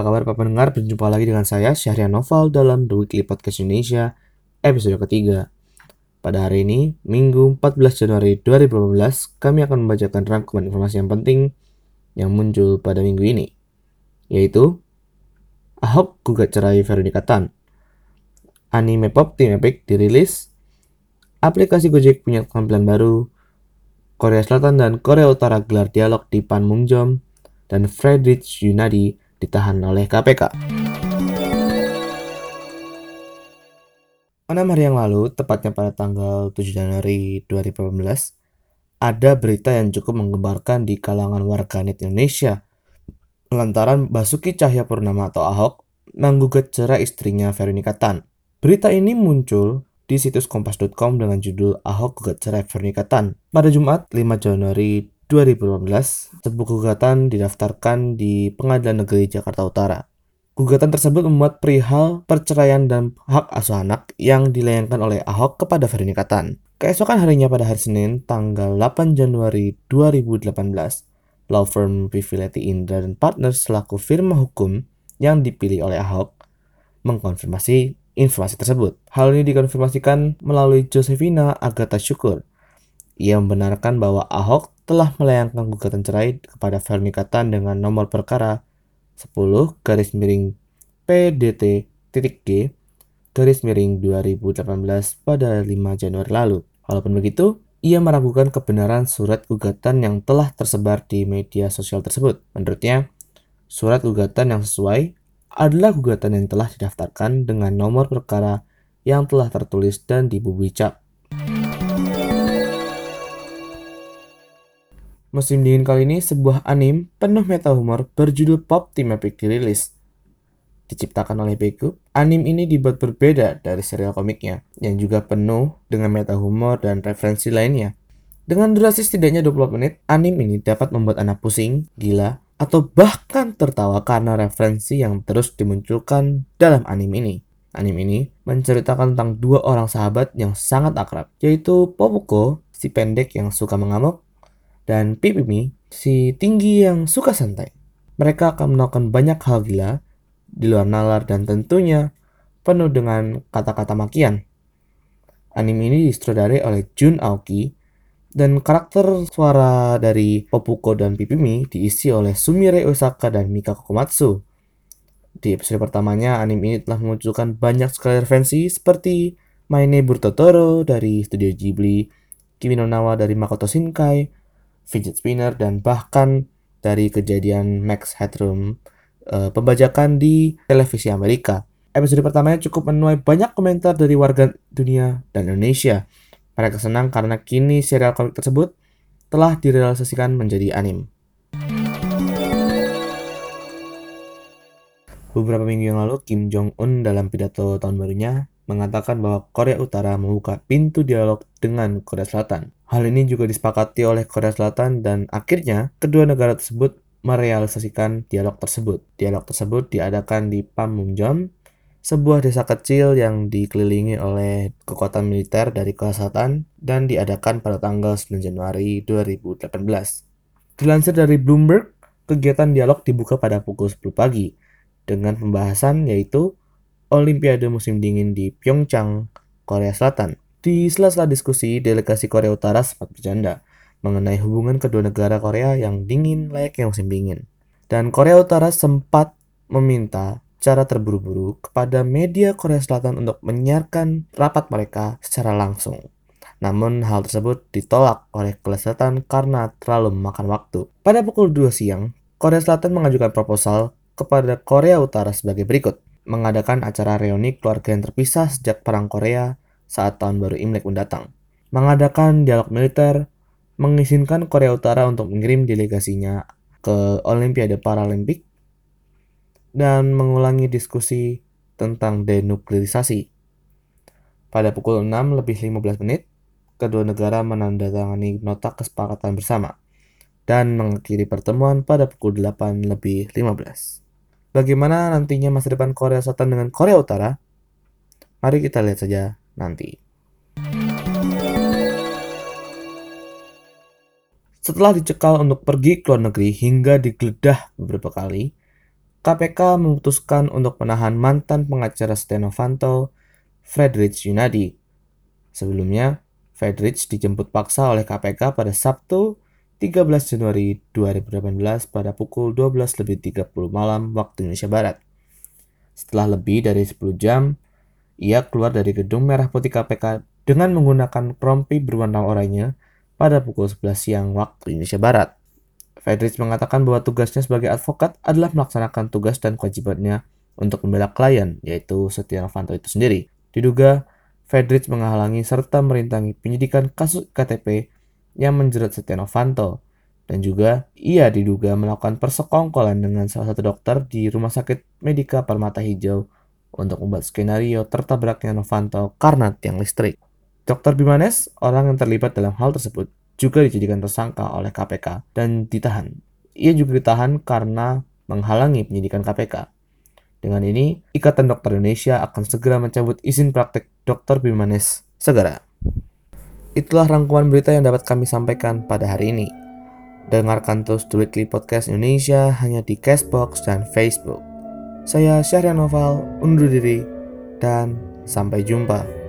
Apa kabar Pak pendengar? Berjumpa lagi dengan saya Syahrian Noval dalam The Weekly Podcast Indonesia episode ketiga. Pada hari ini, Minggu 14 Januari 2018, kami akan membacakan rangkuman informasi yang penting yang muncul pada minggu ini, yaitu Ahok gugat cerai Veronica Tan, anime pop Team Epic dirilis, aplikasi Gojek punya tampilan baru, Korea Selatan dan Korea Utara gelar dialog di Panmunjom, dan Friedrich Yunadi ditahan oleh KPK. Enam hari yang lalu, tepatnya pada tanggal 7 Januari 2018, ada berita yang cukup menggembarkan di kalangan warganet Indonesia lantaran Basuki Cahayapurnama atau Ahok menggugat cerai istrinya Veronica Tan. Berita ini muncul di situs kompas.com dengan judul Ahok gugat cerai Veronica Tan. Pada Jumat 5 Januari 2018, sebuah gugatan didaftarkan di Pengadilan Negeri Jakarta Utara. Gugatan tersebut memuat perihal perceraian dan hak asuh anak yang dilayangkan oleh Ahok kepada Veronica Tan. Keesokan harinya pada hari Senin, tanggal 8 Januari 2018, law firm Pivileti Indra dan Partners selaku firma hukum yang dipilih oleh Ahok mengkonfirmasi informasi tersebut. Hal ini dikonfirmasikan melalui Josefina Agatha Syukur. Ia membenarkan bahwa Ahok telah melayangkan gugatan cerai kepada Veronica Tan dengan nomor perkara 10 garis miring PDT titik G garis miring 2018 pada 5 Januari lalu. Walaupun begitu, ia meragukan kebenaran surat gugatan yang telah tersebar di media sosial tersebut. Menurutnya, surat gugatan yang sesuai adalah gugatan yang telah didaftarkan dengan nomor perkara yang telah tertulis dan dibubui cap. Musim dingin kali ini sebuah anime penuh meta humor berjudul Pop Team Epic dirilis. Diciptakan oleh Bekup, anime ini dibuat berbeda dari serial komiknya yang juga penuh dengan meta humor dan referensi lainnya. Dengan durasi setidaknya 20 menit, anime ini dapat membuat anak pusing, gila, atau bahkan tertawa karena referensi yang terus dimunculkan dalam anime ini. Anime ini menceritakan tentang dua orang sahabat yang sangat akrab, yaitu Popuko, si pendek yang suka mengamuk, dan Pipimi, si tinggi yang suka santai. Mereka akan melakukan banyak hal gila di luar nalar dan tentunya penuh dengan kata-kata makian. Anime ini disutradarai oleh Jun Aoki dan karakter suara dari Popuko dan Pipimi diisi oleh Sumire Osaka dan Mika Kokomatsu. Di episode pertamanya, anime ini telah memunculkan banyak sekali referensi seperti My Neighbor Totoro dari studio Ghibli, Kimi no Nawa dari Makoto Shinkai, fidget spinner, dan bahkan dari kejadian Max Headroom uh, pembajakan di televisi Amerika. Episode pertamanya cukup menuai banyak komentar dari warga dunia dan Indonesia. Mereka senang karena kini serial komik tersebut telah direalisasikan menjadi anime. Beberapa minggu yang lalu, Kim Jong-un dalam pidato tahun barunya mengatakan bahwa Korea Utara membuka pintu dialog dengan Korea Selatan. Hal ini juga disepakati oleh Korea Selatan dan akhirnya kedua negara tersebut merealisasikan dialog tersebut. Dialog tersebut diadakan di Panmunjom, sebuah desa kecil yang dikelilingi oleh kekuatan militer dari Korea Selatan dan diadakan pada tanggal 9 Januari 2018. Dilansir dari Bloomberg, kegiatan dialog dibuka pada pukul 10 pagi dengan pembahasan yaitu Olimpiade musim dingin di Pyeongchang, Korea Selatan. Di sela-sela diskusi, delegasi Korea Utara sempat bercanda mengenai hubungan kedua negara Korea yang dingin layaknya musim dingin. Dan Korea Utara sempat meminta cara terburu-buru kepada media Korea Selatan untuk menyiarkan rapat mereka secara langsung. Namun hal tersebut ditolak oleh Korea Selatan karena terlalu memakan waktu. Pada pukul 2 siang, Korea Selatan mengajukan proposal kepada Korea Utara sebagai berikut mengadakan acara reuni keluarga yang terpisah sejak Perang Korea saat tahun baru Imlek mendatang. Mengadakan dialog militer, mengizinkan Korea Utara untuk mengirim delegasinya ke Olimpiade Paralimpik, dan mengulangi diskusi tentang denuklirisasi. Pada pukul 6 lebih 15 menit, kedua negara menandatangani nota kesepakatan bersama dan mengakhiri pertemuan pada pukul 8 lebih 15. Bagaimana nantinya masa depan Korea Selatan dengan Korea Utara? Mari kita lihat saja nanti. Setelah dicekal untuk pergi ke luar negeri hingga digeledah beberapa kali, KPK memutuskan untuk menahan mantan pengacara Setia Novanto, Friedrich Yunadi. Sebelumnya, Friedrich dijemput paksa oleh KPK pada Sabtu 13 Januari 2018 pada pukul 12.30 malam waktu Indonesia Barat. Setelah lebih dari 10 jam, ia keluar dari gedung merah putih KPK dengan menggunakan rompi berwarna oranye pada pukul 11 siang waktu Indonesia Barat. Friedrich mengatakan bahwa tugasnya sebagai advokat adalah melaksanakan tugas dan kewajibannya untuk membela klien, yaitu Setia Novanto itu sendiri. Diduga, Friedrich menghalangi serta merintangi penyidikan kasus KTP yang menjerat Setia Novanto, dan juga ia diduga melakukan persekongkolan dengan salah satu dokter di Rumah Sakit Medika Permata Hijau untuk membuat skenario tertabraknya Novanto karena tiang listrik. Dr. Bimanes, orang yang terlibat dalam hal tersebut, juga dijadikan tersangka oleh KPK dan ditahan. Ia juga ditahan karena menghalangi penyidikan KPK. Dengan ini, Ikatan Dokter Indonesia akan segera mencabut izin praktek Dr. Bimanes segera. Itulah rangkuman berita yang dapat kami sampaikan pada hari ini. Dengarkan terus The Weekly Podcast Indonesia hanya di Castbox dan Facebook. Saya Syahrian Noval, undur diri, dan sampai jumpa.